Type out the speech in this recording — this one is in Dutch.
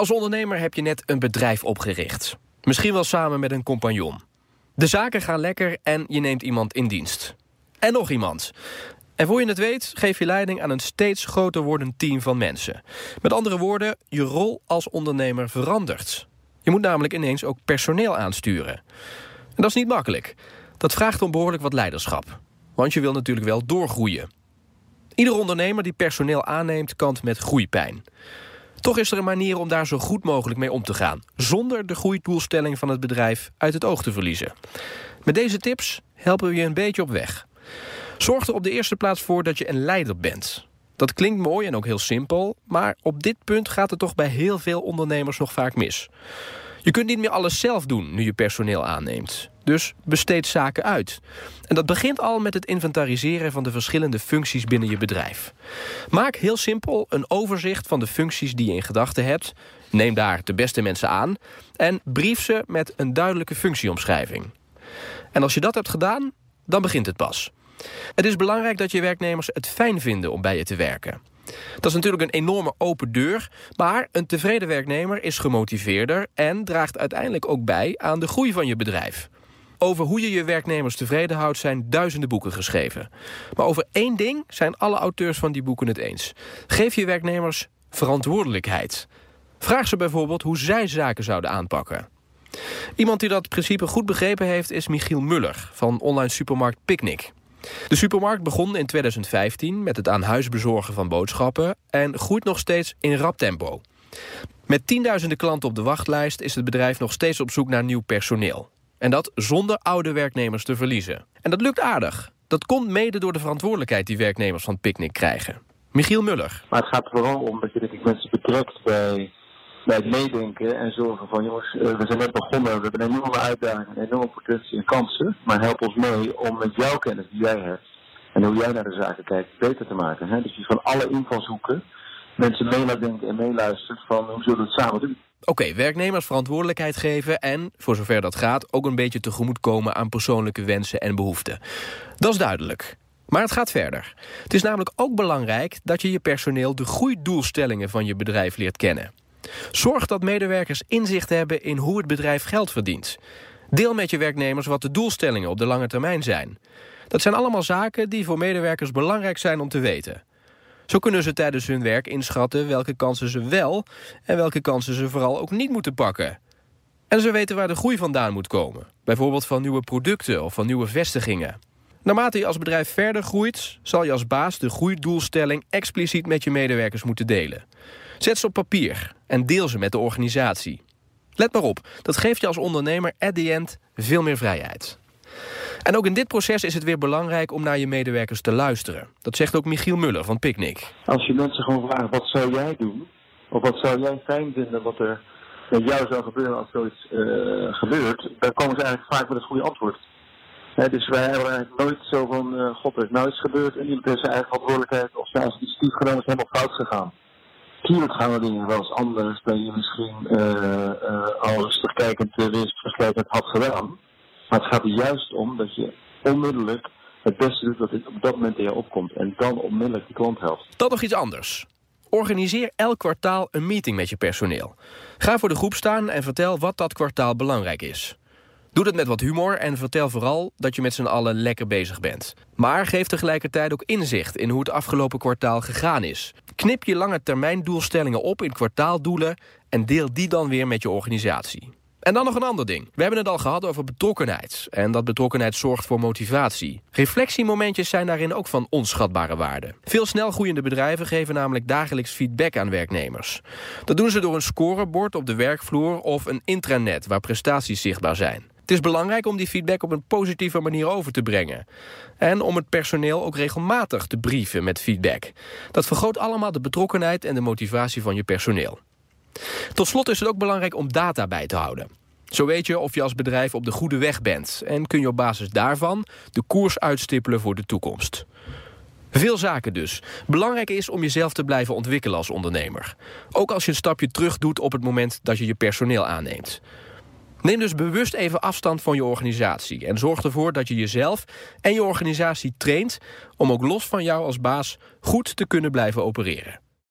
Als ondernemer heb je net een bedrijf opgericht. Misschien wel samen met een compagnon. De zaken gaan lekker en je neemt iemand in dienst. En nog iemand. En voor je het weet, geef je leiding aan een steeds groter wordend team van mensen. Met andere woorden, je rol als ondernemer verandert. Je moet namelijk ineens ook personeel aansturen. En dat is niet makkelijk. Dat vraagt om behoorlijk wat leiderschap. Want je wil natuurlijk wel doorgroeien. Ieder ondernemer die personeel aanneemt, kant met groeipijn. Toch is er een manier om daar zo goed mogelijk mee om te gaan... zonder de groeidoelstelling van het bedrijf uit het oog te verliezen. Met deze tips helpen we je een beetje op weg. Zorg er op de eerste plaats voor dat je een leider bent. Dat klinkt mooi en ook heel simpel... maar op dit punt gaat het toch bij heel veel ondernemers nog vaak mis. Je kunt niet meer alles zelf doen nu je personeel aanneemt. Dus besteed zaken uit. En dat begint al met het inventariseren van de verschillende functies binnen je bedrijf. Maak heel simpel een overzicht van de functies die je in gedachten hebt. Neem daar de beste mensen aan. En brief ze met een duidelijke functieomschrijving. En als je dat hebt gedaan, dan begint het pas. Het is belangrijk dat je werknemers het fijn vinden om bij je te werken. Dat is natuurlijk een enorme open deur, maar een tevreden werknemer is gemotiveerder en draagt uiteindelijk ook bij aan de groei van je bedrijf. Over hoe je je werknemers tevreden houdt zijn duizenden boeken geschreven. Maar over één ding zijn alle auteurs van die boeken het eens. Geef je werknemers verantwoordelijkheid. Vraag ze bijvoorbeeld hoe zij zaken zouden aanpakken. Iemand die dat principe goed begrepen heeft is Michiel Muller van online supermarkt Picnic. De supermarkt begon in 2015 met het aan huis bezorgen van boodschappen... en groeit nog steeds in rap tempo. Met tienduizenden klanten op de wachtlijst is het bedrijf nog steeds op zoek naar nieuw personeel. En dat zonder oude werknemers te verliezen. En dat lukt aardig. Dat komt mede door de verantwoordelijkheid die werknemers van Picnic krijgen. Michiel Muller. Maar het gaat vooral om dat je denk mensen betrekt bij, bij het meedenken en zorgen van jongens, eh, we zijn net begonnen, we hebben een enorme uitdaging, een enorme potentie en kansen. Maar help ons mee om met jouw kennis die jij hebt en hoe jij naar de zaken kijkt, beter te maken. Hè? Dus je van alle invalshoeken mensen mee en meeluistert van hoe zullen we het samen doen. Oké, werknemers verantwoordelijkheid geven en, voor zover dat gaat... ook een beetje tegemoetkomen aan persoonlijke wensen en behoeften. Dat is duidelijk. Maar het gaat verder. Het is namelijk ook belangrijk dat je je personeel... de groeidoelstellingen van je bedrijf leert kennen. Zorg dat medewerkers inzicht hebben in hoe het bedrijf geld verdient. Deel met je werknemers wat de doelstellingen op de lange termijn zijn. Dat zijn allemaal zaken die voor medewerkers belangrijk zijn om te weten. Zo kunnen ze tijdens hun werk inschatten welke kansen ze wel... en welke kansen ze vooral ook niet moeten pakken. En ze weten waar de groei vandaan moet komen. Bijvoorbeeld van nieuwe producten of van nieuwe vestigingen. Naarmate je als bedrijf verder groeit... zal je als baas de groeidoelstelling expliciet met je medewerkers moeten delen. Zet ze op papier en deel ze met de organisatie. Let maar op, dat geeft je als ondernemer at the end veel meer vrijheid. En ook in dit proces is het weer belangrijk om naar je medewerkers te luisteren. Dat zegt ook Michiel Muller van Picnic. Als je mensen gewoon vraagt, wat zou jij doen? Of wat zou jij fijn vinden wat er met jou zou gebeuren als zoiets uh, gebeurt? Dan komen ze eigenlijk vaak met het goede antwoord. dus wij hebben eigenlijk nooit zo van, uh, god, er is nou iets gebeurd en iemand heeft zijn eigen verantwoordelijkheid of zijn initiatief genomen is helemaal fout gegaan. Tuurlijk gaan we dingen wel eens anders dan je misschien uh, al rustig kijkend wist, verslijtend had gedaan. Maar het gaat er juist om dat je onmiddellijk het beste doet wat op dat moment in je opkomt. En dan onmiddellijk die klant helpt. Dat nog iets anders. Organiseer elk kwartaal een meeting met je personeel. Ga voor de groep staan en vertel wat dat kwartaal belangrijk is. Doe dat met wat humor en vertel vooral dat je met z'n allen lekker bezig bent. Maar geef tegelijkertijd ook inzicht in hoe het afgelopen kwartaal gegaan is. Knip je lange termijn doelstellingen op in kwartaaldoelen... en deel die dan weer met je organisatie. En dan nog een ander ding. We hebben het al gehad over betrokkenheid. En dat betrokkenheid zorgt voor motivatie. Reflectiemomentjes zijn daarin ook van onschatbare waarde. Veel snel groeiende bedrijven geven namelijk dagelijks feedback aan werknemers. Dat doen ze door een scorebord op de werkvloer of een intranet waar prestaties zichtbaar zijn. Het is belangrijk om die feedback op een positieve manier over te brengen. En om het personeel ook regelmatig te brieven met feedback. Dat vergroot allemaal de betrokkenheid en de motivatie van je personeel. Tot slot is het ook belangrijk om data bij te houden. Zo weet je of je als bedrijf op de goede weg bent... en kun je op basis daarvan de koers uitstippelen voor de toekomst. Veel zaken dus. Belangrijk is om jezelf te blijven ontwikkelen als ondernemer. Ook als je een stapje terug doet op het moment dat je je personeel aanneemt. Neem dus bewust even afstand van je organisatie... en zorg ervoor dat je jezelf en je organisatie traint... om ook los van jou als baas goed te kunnen blijven opereren.